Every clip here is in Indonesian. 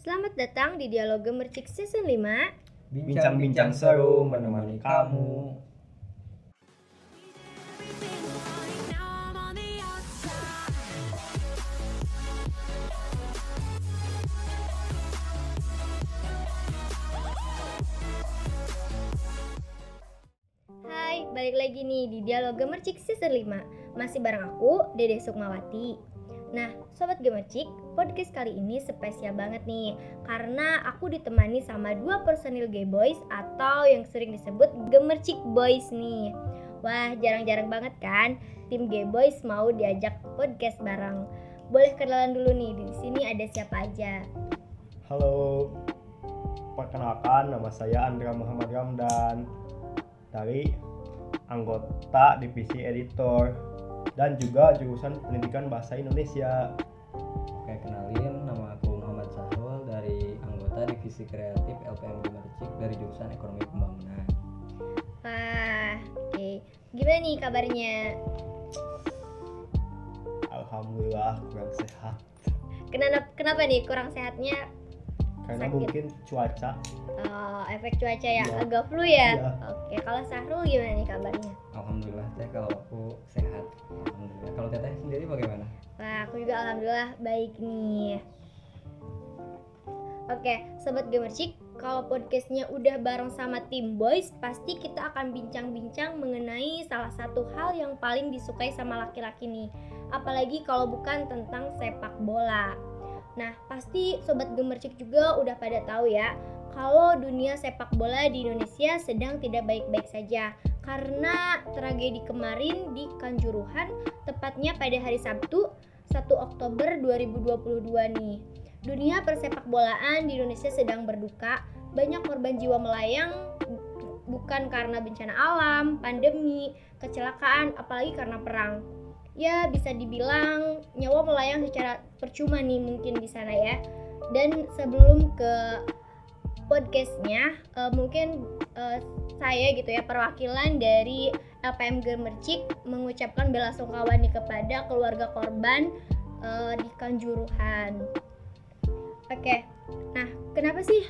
Selamat datang di Dialog Gemercik Season 5 Bincang-bincang seru menemani kamu. Hai, balik lagi nih di Dialog Gemercik Season 5 Masih bareng aku, Dede Sukmawati Nah, Sobat Gemercik, podcast kali ini spesial banget nih Karena aku ditemani sama dua personil Gay Boys Atau yang sering disebut Gemercik Boys nih. Wah, jarang-jarang banget kan Tim Gay Boys mau diajak podcast bareng. Boleh kenalan dulu nih, di sini ada siapa aja? Halo, perkenalkan nama saya Andra Muhammad Ramdan. Dari anggota divisi editor dan juga jurusan pendidikan bahasa Indonesia. Oke, kenalin nama aku Muhammad Sahrul dari anggota divisi kreatif LPM Gemercik dari jurusan Ekonomi Pembangunan. Wah, oke Gimana nih kabarnya? Alhamdulillah kurang sehat Kenapa, kenapa nih kurang sehatnya karena Sakit. mungkin cuaca Oh, efek cuaca yang Iya. agak flu ya? Iya. Oke, kalau Sahrul gimana nih kabarnya? Alhamdulillah teh kalau aku sehat. Alhamdulillah. Kalau teteh sendiri bagaimana? Wah, aku juga alhamdulillah baik nih. Oke, sobat Gemercik, kalau podcastnya udah bareng sama tim boys, pasti kita akan bincang-bincang mengenai salah satu hal yang paling disukai sama laki-laki nih. Apalagi kalau bukan tentang sepak bola. Nah, pasti sobat Gemercik juga udah pada tahu ya, kalau dunia sepak bola di Indonesia sedang tidak baik-baik saja karena tragedi kemarin di Kanjuruhan tepatnya pada hari Sabtu 1 Oktober 2022 nih. Dunia persepak bolaan di Indonesia sedang berduka. Banyak korban jiwa melayang bukan karena bencana alam, pandemi, kecelakaan, apalagi karena perang. Ya, bisa dibilang nyawa melayang secara percuma nih mungkin di sana ya. Dan sebelum ke podcastnya, eh, mungkin eh, saya gitu ya perwakilan dari LPM Gemercik mengucapkan bela sungkawa nih kepada keluarga korban eh, di Kanjuruhan. Oke, nah kenapa sih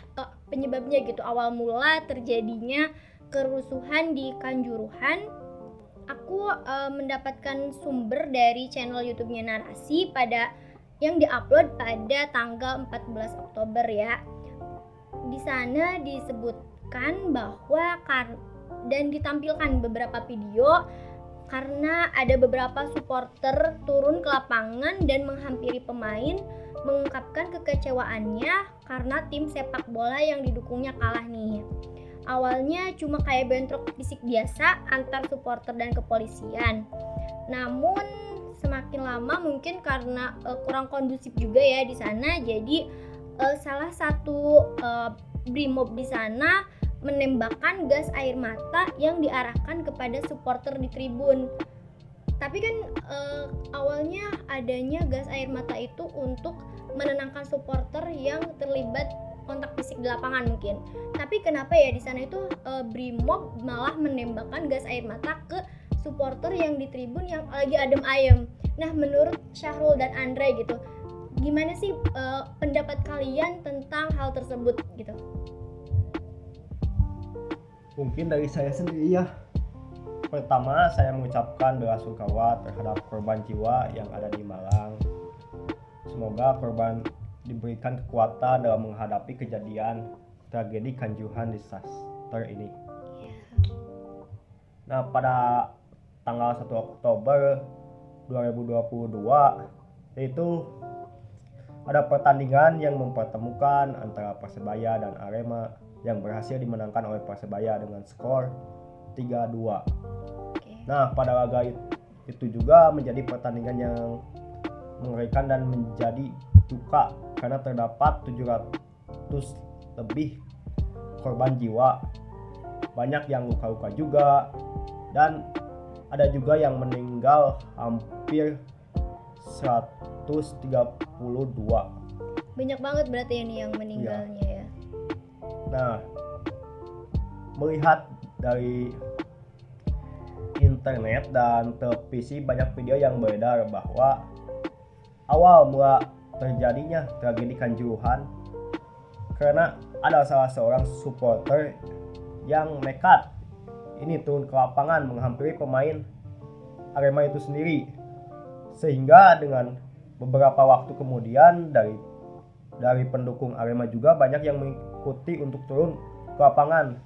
penyebabnya gitu awal mula terjadinya kerusuhan di Kanjuruhan? Aku eh, mendapatkan sumber dari channel YouTube-nya Narasi pada yang diupload pada tanggal 14 Oktober ya. Di sana disebutkan bahwa kar dan ditampilkan beberapa video karena ada beberapa supporter turun ke lapangan dan menghampiri pemain mengungkapkan kekecewaannya karena tim sepak bola yang didukungnya kalah nih. Awalnya cuma kayak bentrok fisik biasa antar supporter dan kepolisian. Namun semakin lama mungkin karena eh, kurang kondusif juga ya di sana jadi eh, salah satu eh, brimob di sana menembakkan gas air mata yang diarahkan kepada supporter di tribun. Tapi kan eh, awalnya adanya gas air mata itu untuk menenangkan supporter yang terlibat kontak fisik di lapangan mungkin. Tapi kenapa ya di sana itu eh, brimob malah menembakkan gas air mata ke supporter yang di tribun yang lagi adem ayem. Nah, menurut Syahrul dan Andre gitu, gimana sih eh, pendapat kalian tentang hal tersebut gitu? mungkin dari saya sendiri ya pertama saya mengucapkan bela sungkawa terhadap korban jiwa yang ada di Malang semoga korban diberikan kekuatan dalam menghadapi kejadian tragedi Kanjuruhan disaster ini nah pada tanggal 1 Oktober 2022 yaitu ada pertandingan yang mempertemukan antara Persebaya dan Arema yang berhasil dimenangkan oleh Persebaya dengan skor 3-2. Oke. Nah, pada laga it- itu juga menjadi pertandingan yang mengerikan dan menjadi duka karena terdapat 700 lebih korban jiwa. Banyak yang luka-luka juga dan ada juga yang meninggal hampir 132. Banyak banget berarti ini yang meninggalnya ya. Nah, melihat dari internet dan televisi banyak video yang beredar bahwa awal mula terjadinya tragedi Kanjuruhan karena ada salah seorang supporter yang nekat. Ini turun ke lapangan menghampiri pemain Arema itu sendiri. Sehingga dengan beberapa waktu kemudian dari dari pendukung Arema juga banyak yang mengikuti untuk turun ke lapangan.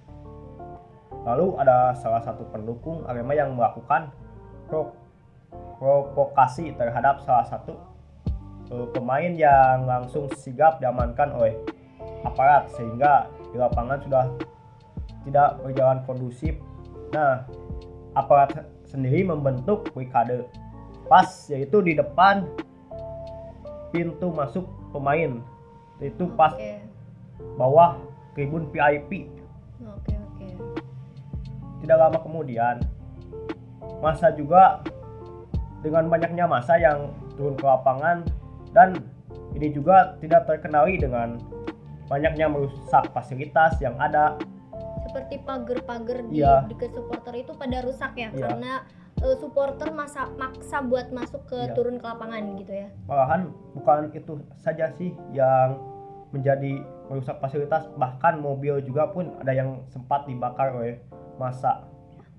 Lalu ada salah satu pendukung Arema yang melakukan pro- provokasi terhadap salah satu pemain yang langsung sigap diamankan oleh aparat sehingga di lapangan sudah tidak berjalan kondusif. Nah, aparat sendiri membentuk brigade pas yaitu di depan pintu masuk pemain itu pas Oke. bawah tribun VIP. Oke, oke. Tidak lama kemudian masa juga dengan banyaknya masa yang turun ke lapangan dan ini juga tidak terkenali dengan banyaknya merusak fasilitas yang ada Seperti pagar-pagar di Iya. dekat supporter itu pada rusak ya Iya. karena eh, supporter masa maksa buat masuk ke Iya. turun ke lapangan gitu ya. malahan bukan itu saja sih yang menjadi merusak fasilitas bahkan mobil juga pun ada yang sempat dibakar oleh masa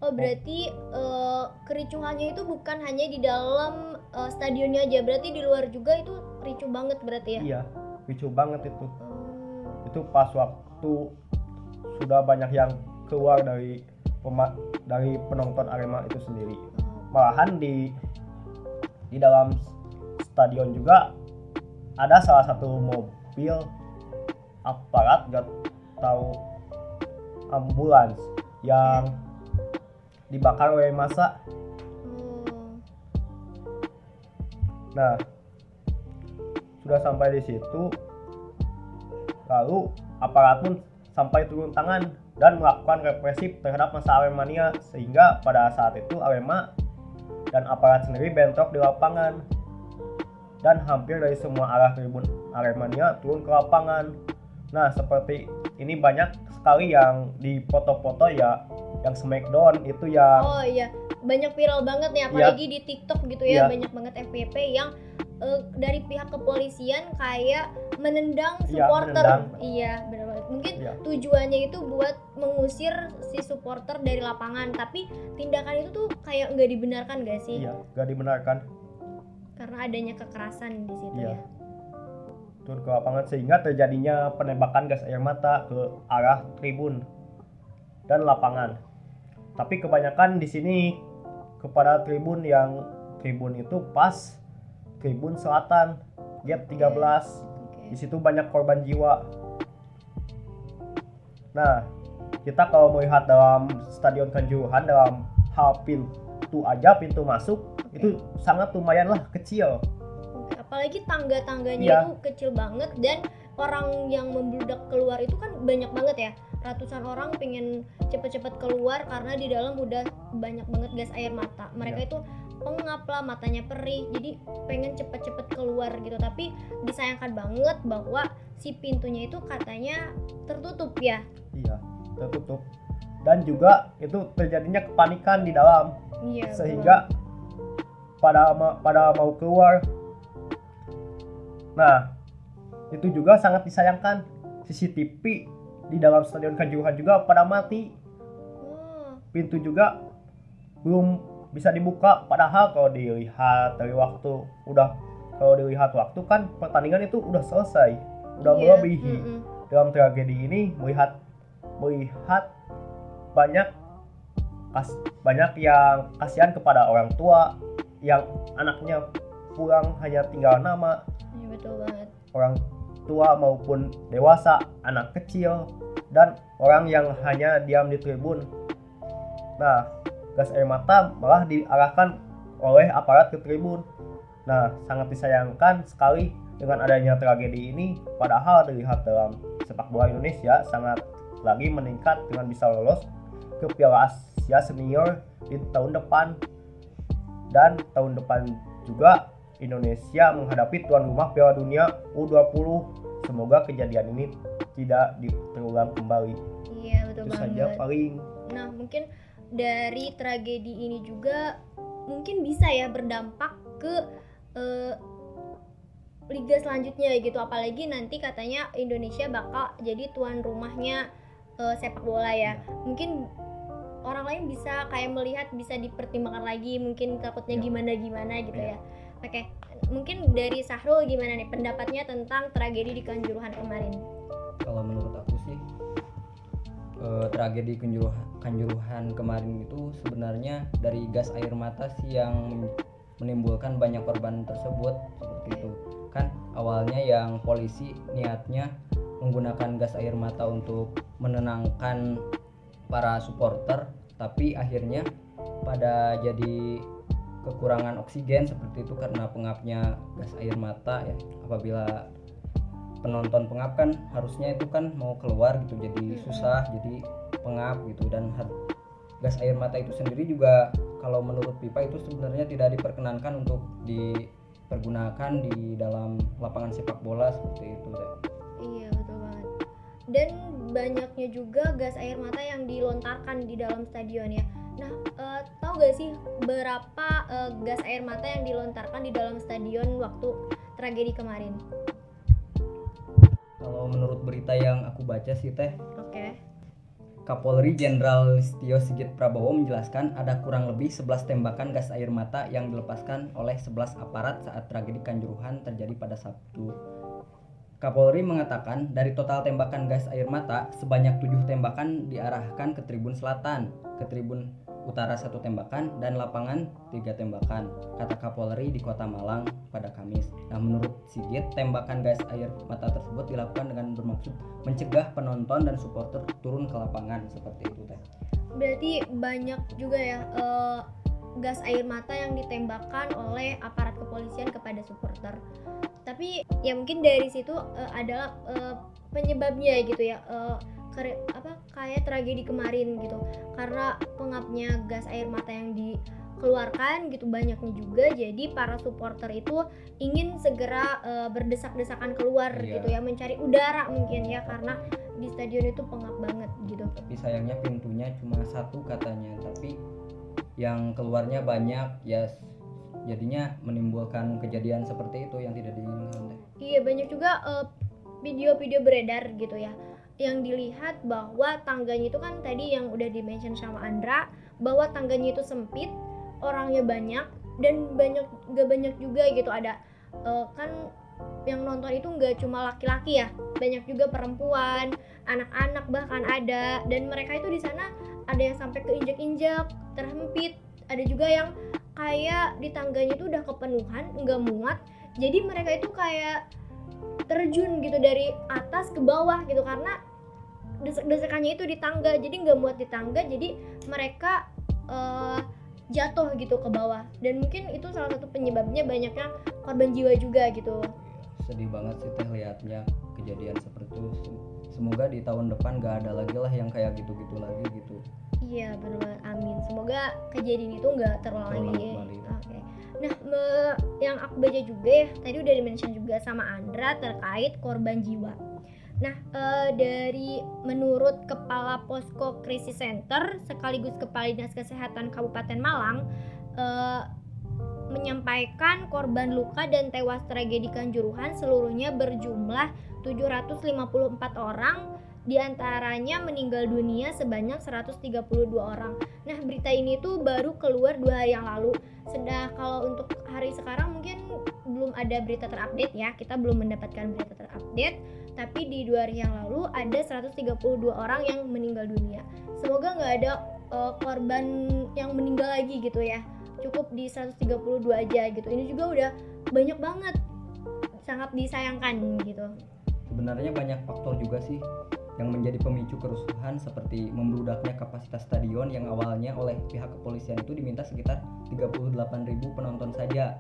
Oh berarti eh, kericuhannya itu bukan hanya di dalam eh, stadionnya aja, berarti di luar juga itu ricuh banget berarti ya? iya lucu banget itu. Oh, itu pas waktu sudah banyak yang keluar dari dari penonton Arema itu sendiri. Oh. malahan di di dalam stadion juga ada salah satu mobil aparat gak tahu ambulans yang dibakar oleh masa nah sudah sampai di situ lalu aparat pun sampai turun tangan dan melakukan represif terhadap masa Aremania sehingga pada saat itu Arema dan aparat sendiri bentrok di lapangan. Dan hampir dari semua arah tribun Aremania turun ke lapangan. Nah seperti ini banyak sekali yang di foto-foto ya yang smackdown itu yang Oh iya, banyak viral banget nih Iya. apalagi di TikTok gitu ya, Iya. banyak banget FYP yang eh, dari pihak kepolisian kayak menendang Iya, supporter. menendang. Iya, benar banget. Mungkin Iya. tujuannya itu buat mengusir si supporter dari lapangan, tapi tindakan itu tuh kayak nggak dibenarkan gak sih? iya gak dibenarkan Karena adanya kekerasan di situ Iya. ya. turun ke lapangan sehingga terjadinya penembakan gas air mata ke arah tribun dan lapangan. Tapi kebanyakan di sini kepada tribun yang tribun itu pas tribun selatan gate 13. Oke. Di situ banyak korban jiwa. Nah, kita kalau melihat dalam stadion Kanjuruhan dalam hal pintu aja pintu masuk itu sangat lumayan lah kecil. Apalagi tangga-tangganya Iya. itu kecil banget dan orang yang membludak keluar itu kan banyak banget ya. Ratusan orang pengen cepet-cepet keluar karena di dalam udah banyak banget gas air mata. Mereka Iya. itu pengap lah, matanya perih. Jadi pengen cepet-cepet keluar gitu. Tapi disayangkan banget bahwa si pintunya itu katanya tertutup ya. Iya, tertutup. Dan juga itu terjadinya kepanikan di dalam Iya. betul sehingga pada ma- pada mau keluar. Nah, itu juga sangat disayangkan CCTV di dalam stadion Kanjuruhan juga pada mati. Oh, Pintu juga belum bisa dibuka padahal kalau dilihat dari waktu udah kalau dilihat waktu kan pertandingan itu udah selesai, udah iya, melebihi. mm-mm. dalam tragedi ini melihat melihat banyak kas, banyak yang kasihan kepada orang tua yang anaknya pulang hanya tinggal nama Iya betul banget. orang tua maupun dewasa anak kecil dan orang yang hanya diam di tribun. Nah gas air mata malah diarahkan oleh aparat ke tribun. Nah sangat disayangkan sekali dengan adanya tragedi ini padahal dilihat dalam sepak bola Indonesia sangat lagi meningkat dengan bisa lolos ke Piala Asia Senior di tahun depan. Dan tahun depan juga Indonesia menghadapi tuan rumah Piala Dunia U20 semoga kejadian ini tidak terulang kembali. Iya betul itu banget. saja paling. Nah, mungkin dari tragedi ini juga mungkin bisa ya berdampak ke eh, liga selanjutnya gitu. Apalagi nanti katanya Indonesia bakal jadi tuan rumahnya eh, sepak bola ya. Mungkin orang lain bisa kayak melihat bisa dipertimbangkan lagi. Mungkin takutnya Ya. gimana gimana gitu Ya. ya oke mungkin dari Sahrul gimana nih pendapatnya tentang tragedi di Kanjuruhan kemarin? Kalau menurut aku sih eh, tragedi Kanjuruhan, Kanjuruhan kemarin itu sebenarnya dari gas air mata sih yang men- menimbulkan banyak korban tersebut seperti itu. Kan awalnya yang polisi niatnya menggunakan gas air mata untuk menenangkan para supporter tapi akhirnya pada jadi kekurangan oksigen seperti itu karena pengapnya gas air mata ya apabila penonton pengap kan harusnya itu kan mau keluar gitu jadi susah jadi pengap gitu dan gas air mata itu sendiri juga kalau menurut pipa itu sebenarnya tidak diperkenankan untuk dipergunakan di dalam lapangan sepak bola seperti itu deh. Iya betul banget. Dan banyaknya juga gas air mata yang dilontarkan di dalam stadion ya. Nah, eh, tahu gak sih berapa eh, gas air mata yang dilontarkan di dalam stadion waktu tragedi kemarin? Kalau menurut berita yang aku baca sih teh Oke. Kapolri Jenderal Listio Sigit Prabowo menjelaskan ada kurang lebih 11 tembakan gas air mata yang dilepaskan oleh 11 aparat saat tragedi Kanjuruhan terjadi pada Sabtu. Kapolri mengatakan dari total tembakan gas air mata sebanyak 7 tembakan diarahkan ke tribun selatan, ke tribun utara satu tembakan dan lapangan tiga tembakan, kata Kapolri di Kota Malang pada Kamis. Nah, menurut Sigit, tembakan gas air mata tersebut dilakukan dengan bermaksud mencegah penonton dan supporter turun ke lapangan seperti itu teh. Berarti banyak juga ya eh, gas air mata yang ditembakkan oleh aparat kepolisian kepada supporter. Tapi ya mungkin dari situ eh, adalah eh, penyebabnya gitu ya. eh, kere- apa kayak tragedi kemarin gitu. Karena pengapnya gas air mata yang dikeluarkan gitu banyaknya juga jadi para supporter itu ingin segera eh, berdesak-desakan keluar Iya. gitu ya mencari udara mungkin ya karena di stadion itu pengap banget gitu. Tapi sayangnya pintunya cuma satu katanya, tapi yang keluarnya banyak ya jadinya menimbulkan kejadian seperti itu yang tidak diinginkan. Iya banyak juga eh, video-video beredar gitu ya yang dilihat bahwa tangganya itu kan tadi yang udah dimention sama Andra bahwa tangganya itu sempit orangnya banyak dan banyak gak banyak juga gitu. Ada eh, kan yang nonton itu nggak cuma laki-laki ya banyak juga perempuan anak-anak bahkan ada. Dan mereka itu di sana ada yang sampai keinjak-injak terhempit ada juga yang kayak di tangganya itu udah kepenuhan nggak muat. Jadi mereka itu kayak terjun gitu dari atas ke bawah gitu karena desek-desekannya itu di tangga jadi nggak muat di tangga jadi mereka eh, jatuh gitu ke bawah dan mungkin itu salah satu penyebabnya banyaknya korban jiwa juga gitu Sedih banget sih teh lihatnya kejadian seperti itu. Sem- Semoga di tahun depan gak ada lagi lah yang kayak gitu-gitu lagi gitu. iya benar banget amin. Semoga kejadian itu nggak terulang lagi. oke. Nah me- yang aku baca juga ya tadi udah dimention juga sama Andra terkait korban jiwa. Nah, eh, dari menurut Kepala Posko Krisis Center sekaligus Kepala Dinas Kesehatan Kabupaten Malang eh, menyampaikan korban luka dan tewas tragedi Kanjuruhan seluruhnya berjumlah 754 orang di antaranya meninggal dunia sebanyak 132 orang. Nah berita ini tuh baru keluar dua hari yang lalu. Sedang kalau untuk hari sekarang mungkin belum ada berita terupdate ya. Kita belum mendapatkan berita terupdate. Tapi di dua hari yang lalu ada 132 orang yang meninggal dunia. Semoga nggak ada eh, korban yang meninggal lagi gitu ya. Cukup di 132 aja gitu. Ini juga udah banyak banget. Sangat disayangkan gitu. Sebenarnya banyak faktor juga sih yang menjadi pemicu kerusuhan seperti membludaknya kapasitas stadion yang awalnya oleh pihak kepolisian itu diminta sekitar 38.000 penonton saja.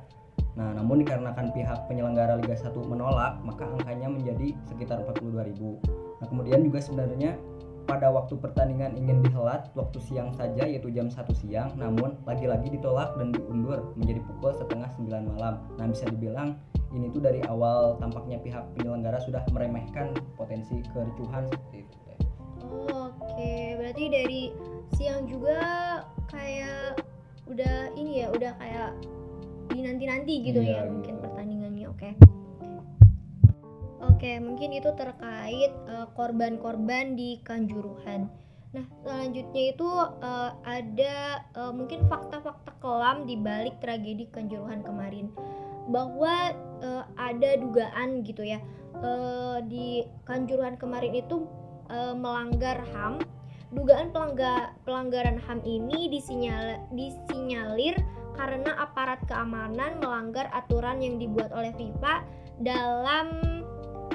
Nah, namun dikarenakan pihak penyelenggara Liga 1 menolak, maka angkanya menjadi sekitar 42.000. Nah, kemudian juga sebenarnya pada waktu pertandingan ingin dihelat waktu siang saja yaitu jam 1 siang, namun lagi-lagi ditolak dan diundur menjadi pukul setengah 9 malam. Nah, bisa dibilang ini tuh dari awal tampaknya pihak penyelenggara sudah meremehkan potensi kericuhan seperti itu. teh. Oke, berarti dari siang juga kayak udah ini ya, udah kayak dinanti-nanti gitu Iya, ya mungkin Oke, mungkin itu terkait eh, korban-korban di Kanjuruhan. Nah, selanjutnya itu eh, ada eh, mungkin fakta-fakta kelam di balik tragedi Kanjuruhan kemarin. Bahwa eh, ada dugaan gitu ya eh, di Kanjuruhan kemarin itu eh, melanggar HAM. Dugaan pelangga- pelanggaran HAM ini disinyal disinyalir karena aparat keamanan melanggar aturan yang dibuat oleh FIFA dalam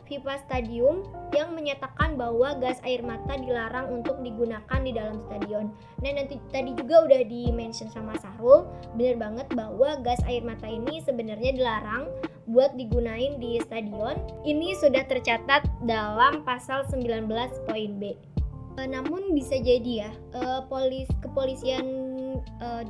FIFA Stadium yang menyatakan bahwa gas air mata dilarang untuk digunakan di dalam stadion. Nah nanti tadi juga udah di mention sama Sahrul, bener banget bahwa gas air mata ini sebenarnya dilarang buat digunain di stadion. Ini sudah tercatat dalam pasal 19 poin B. Eh, namun bisa jadi ya, eh, polis kepolisian eh,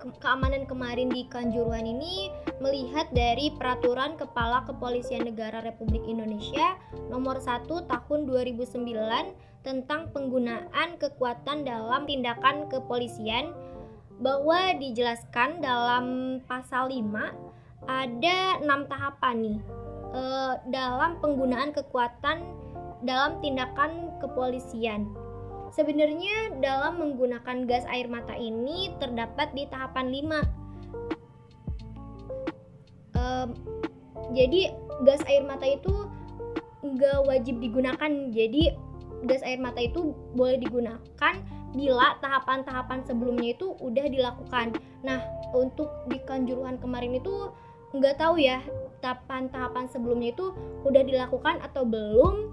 ke- keamanan kemarin di Kanjuruhan ini melihat dari peraturan Kepala Kepolisian Negara Republik Indonesia nomor 1 tahun 2009 tentang penggunaan kekuatan dalam tindakan kepolisian bahwa dijelaskan dalam pasal 5 ada enam tahapan nih eh, dalam penggunaan kekuatan dalam tindakan kepolisian. Sebenarnya dalam menggunakan gas air mata ini terdapat di tahapan 5. Em, jadi gas air mata itu nggak wajib digunakan. Jadi gas air mata itu boleh digunakan bila tahapan-tahapan sebelumnya itu udah dilakukan. Nah, untuk di Kanjuruhan kemarin itu nggak tahu ya tahapan-tahapan sebelumnya itu udah dilakukan atau belum,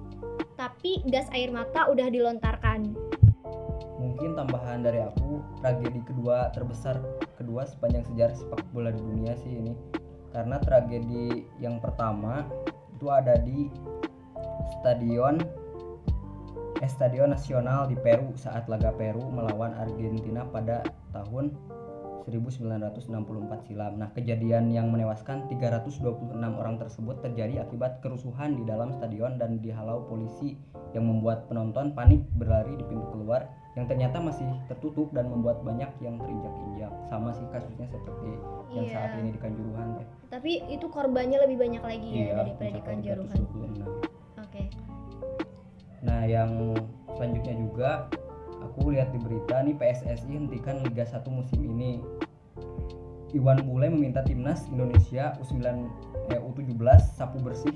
tapi gas air mata udah dilontarkan. Mungkin tambahan dari aku, tragedi kedua terbesar kedua sepanjang sejarah sepak bola di dunia sih ini. Karena tragedi yang pertama itu ada di stadion eh, Stadion Nasional di Peru saat laga Peru melawan Argentina pada tahun 1964 silam. Nah, kejadian yang menewaskan 326 orang tersebut terjadi akibat kerusuhan di dalam stadion dan dihalau polisi yang membuat penonton panik berlari di pintu keluar yang ternyata masih tertutup dan membuat banyak yang terinjak-injak. Sama sih kasusnya seperti yang Iya. saat ini di Kanjuruhan teh. Tapi itu korbannya lebih banyak lagi ya daripada di Kanjuruhan. 326. Oke. Nah, yang selanjutnya juga aku lihat di berita nih PSSI hentikan Liga 1 musim ini. Iwan Bule meminta timnas Indonesia U9 eh, U17 sapu bersih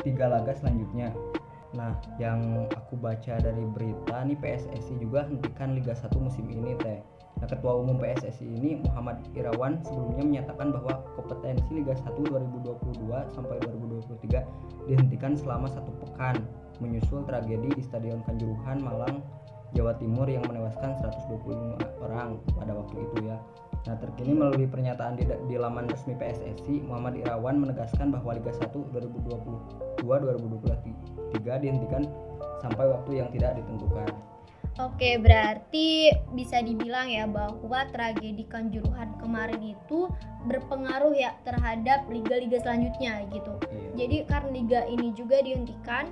tiga laga selanjutnya. Nah, yang aku baca dari berita nih PSSI juga hentikan Liga 1 musim ini teh. Nah, Ketua Umum PSSI ini Muhammad Irawan sebelumnya menyatakan bahwa kompetensi Liga 1 2022 sampai 2023 dihentikan selama satu pekan menyusul tragedi di Stadion Kanjuruhan Malang Jawa Timur yang menewaskan 125 orang pada waktu itu ya. Nah terkini melalui pernyataan di, di laman resmi PSSI, Muhammad Irawan menegaskan bahwa Liga 1 2022-2023 dihentikan sampai waktu yang tidak ditentukan. Oke, berarti bisa dibilang ya bahwa tragedi Kanjuruhan kemarin itu berpengaruh ya terhadap liga-liga selanjutnya gitu. Jadi karena liga ini juga dihentikan,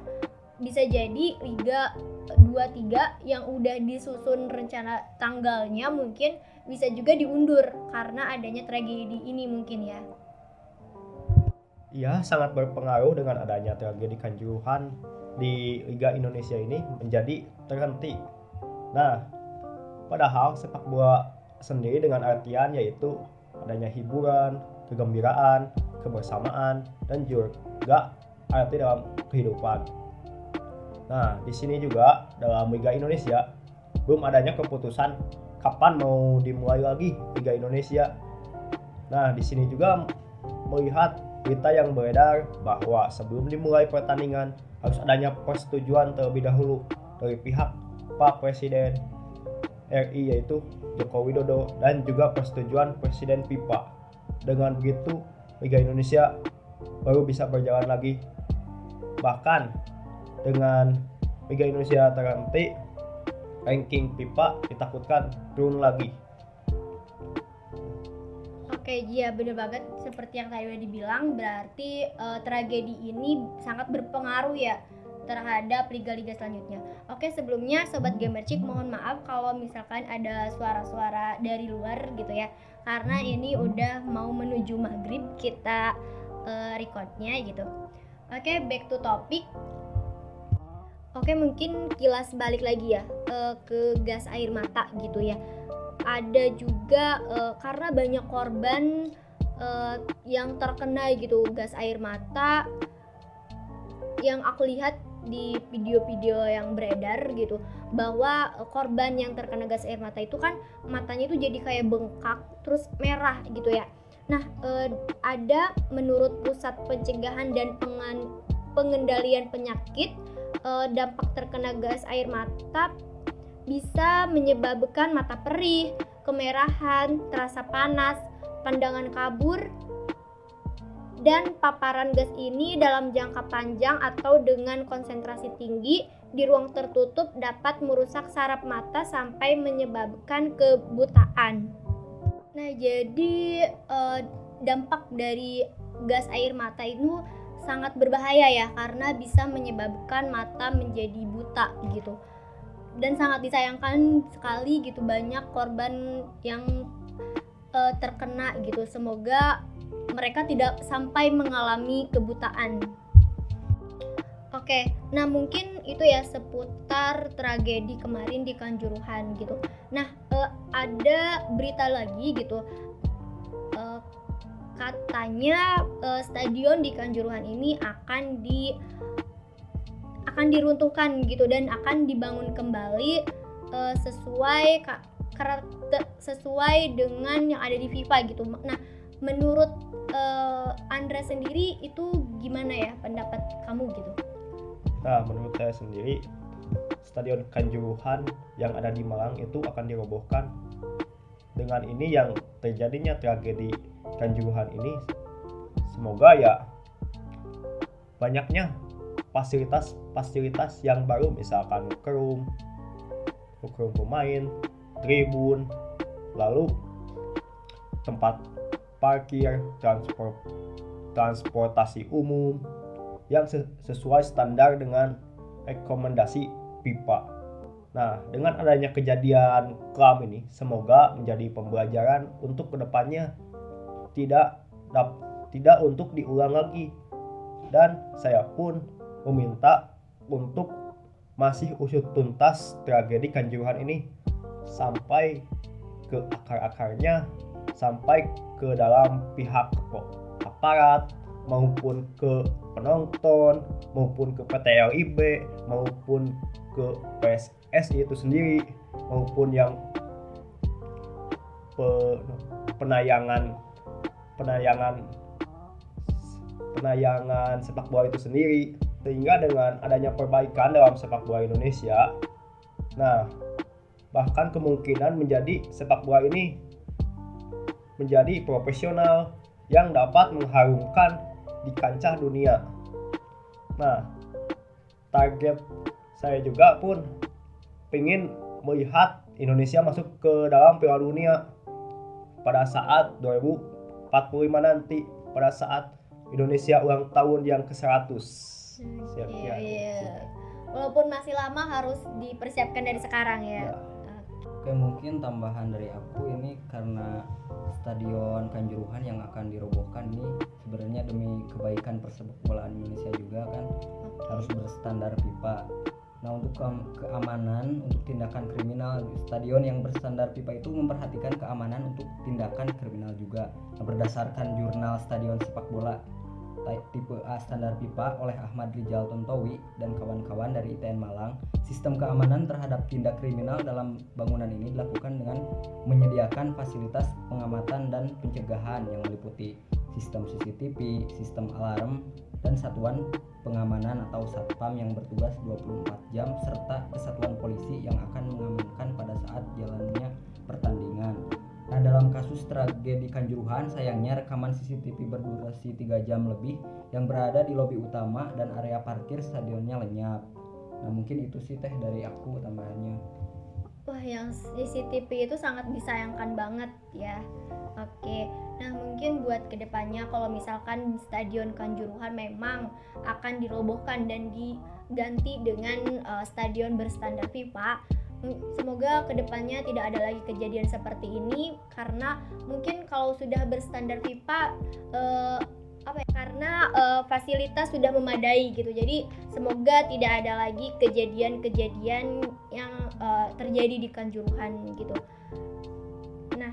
bisa jadi liga 2-3 yang udah disusun rencana tanggalnya mungkin bisa juga diundur karena adanya tragedi ini mungkin ya. Iya, sangat berpengaruh dengan adanya tragedi Kanjuruhan di Liga Indonesia ini menjadi terhenti. Nah, padahal sepak bola sendiri dengan artian yaitu adanya hiburan, kegembiraan, kebersamaan, dan juga arti dalam kehidupan. Nah, di sini juga dalam Liga Indonesia belum adanya keputusan kapan mau dimulai lagi Liga Indonesia. Nah, di sini juga melihat berita yang beredar bahwa sebelum dimulai pertandingan harus adanya persetujuan terlebih dahulu dari pihak Pak Presiden RI yaitu Joko Widodo dan juga persetujuan Presiden FIFA. Dengan begitu Liga Indonesia baru bisa berjalan lagi. Bahkan dengan Liga Indonesia terhenti ranking FIFA ditakutkan turun lagi. Oke, iya bener banget seperti yang tadi udah dibilang berarti eh, tragedi ini sangat berpengaruh ya terhadap liga-liga selanjutnya. Oke, sebelumnya sobat Gamerchick mohon maaf kalau misalkan ada suara-suara dari luar gitu ya. Karena ini udah mau menuju maghrib kita eh, recordnya gitu. Oke, back to topic. Oke, mungkin kilas balik lagi ya eh, ke gas air mata gitu ya. Ada juga eh, karena banyak korban eh, yang terkena gitu gas air mata yang aku lihat di video-video yang beredar gitu bahwa korban yang terkena gas air mata itu kan matanya itu jadi kayak bengkak terus merah gitu ya. Nah, ada menurut Pusat Pencegahan dan Pengendalian Penyakit eh, dampak terkena gas air mata bisa menyebabkan mata perih, kemerahan, terasa panas, pandangan kabur, dan paparan gas ini dalam jangka panjang atau dengan konsentrasi tinggi di ruang tertutup dapat merusak saraf mata sampai menyebabkan kebutaan. Nah, jadi eh, dampak dari gas air mata itu sangat berbahaya ya karena bisa menyebabkan mata menjadi buta gitu. Dan sangat disayangkan sekali gitu banyak korban yang eh, terkena gitu. Semoga mereka tidak sampai mengalami kebutaan. Oke, nah mungkin itu ya seputar tragedi kemarin di Kanjuruhan gitu. Nah, eh, ada berita lagi gitu. Katanya eh, stadion di Kanjuruhan ini akan di akan diruntuhkan gitu dan akan dibangun kembali eh, sesuai ka- sesuai dengan yang ada di FIFA gitu. Nah, menurut eh, Andra sendiri itu gimana ya pendapat kamu gitu? Nah, menurut saya sendiri, Stadion Kanjuruhan yang ada di Malang itu akan dirobohkan. Dengan ini yang terjadinya tragedi Kanjuruhan ini, semoga ya banyaknya fasilitas-fasilitas yang baru, misalkan krum, krum pemain, tribun, lalu tempat parkir, transport, transportasi umum, yang ses- sesuai standar dengan rekomendasi PIPA. Nah, dengan adanya kejadian kelam ini, semoga menjadi pembelajaran untuk ke depannya tidak tidak untuk diulang lagi. Dan saya pun meminta untuk masih usut tuntas tragedi Kanjuruhan ini sampai ke akar-akarnya, sampai ke dalam pihak aparat maupun ke penonton maupun ke PT LIB maupun ke PSSI itu sendiri maupun yang pe- penayangan penayangan penayangan sepak bola itu sendiri sehingga dengan adanya perbaikan dalam sepak bola Indonesia nah bahkan kemungkinan menjadi sepak bola ini menjadi profesional yang dapat mengharumkan di kancah dunia. Nah, target saya juga pun ingin melihat Indonesia masuk ke dalam Piala Dunia pada saat 2045 nanti, pada saat Indonesia ulang tahun yang ke-100. Siap Iya, ya. iya. Walaupun masih lama harus dipersiapkan dari sekarang ya. Ya. Oke mungkin tambahan dari aku ini karena stadion Kanjuruhan yang akan dirobohkan ini sebenarnya demi kebaikan persepak bolaan Indonesia juga kan harus berstandar pipa. Nah untuk ke- keamanan untuk tindakan kriminal stadion yang berstandar pipa itu memperhatikan keamanan untuk tindakan kriminal juga. Nah, berdasarkan jurnal stadion sepak bola tipe A standar pipa oleh Ahmad Rijal Tontowi dan kawan-kawan dari ITN Malang, sistem keamanan terhadap tindak kriminal dalam bangunan ini dilakukan dengan menyediakan fasilitas pengamatan dan pencegahan yang meliputi sistem CCTV, sistem alarm, dan satuan pengamanan atau satpam yang bertugas 24 jam serta kesatuan polisi yang akan mengamankan pada saat jalannya pertandingan. Nah, dalam kasus tragedi Kanjuruhan, sayangnya rekaman CCTV berdurasi 3 jam lebih yang berada di lobi utama dan area parkir stadionnya lenyap. Nah, mungkin itu sih teh dari aku tambahannya. Wah, yang CCTV itu sangat disayangkan banget ya. Oke, nah mungkin buat ke depannya kalau misalkan Stadion Kanjuruhan memang akan dirobohkan dan diganti dengan eh, stadion berstandar FIFA, semoga ke depannya tidak ada lagi kejadian seperti ini karena mungkin kalau sudah berstandar FIFA, apa ya? Karena eh, fasilitas sudah memadai gitu. Jadi semoga tidak ada lagi kejadian-kejadian yang eh, terjadi di Kanjuruhan gitu. Nah,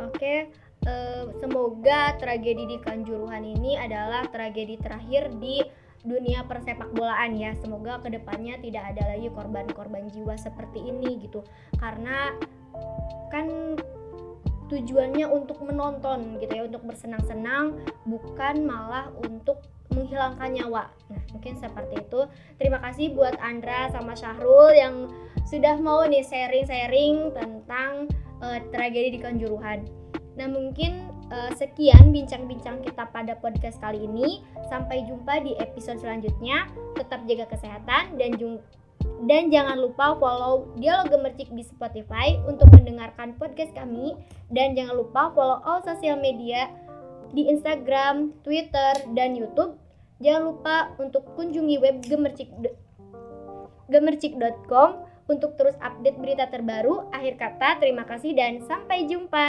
oke. eh, semoga tragedi di Kanjuruhan ini adalah tragedi terakhir di dunia persepak bolaan ya. Semoga ke depannya tidak ada lagi korban-korban jiwa seperti ini gitu. Karena kan tujuannya untuk menonton gitu ya untuk bersenang-senang bukan malah untuk menghilangkan nyawa. Nah mungkin seperti itu. Terima kasih buat Andra sama Syahrul yang sudah mau nih sharing-sharing tentang eh, tragedi di Kanjuruhan. Nah mungkin eh, sekian bincang-bincang kita pada podcast kali ini. Sampai jumpa di episode selanjutnya. Tetap jaga kesehatan dan jum- dan jangan lupa follow Dialog Gemercik di Spotify untuk mendengarkan podcast kami. Dan jangan lupa follow all sosial media di Instagram, Twitter, dan YouTube. Jangan lupa untuk kunjungi web gemercik gemercik.com untuk terus update berita terbaru. Akhir kata, terima kasih dan sampai jumpa.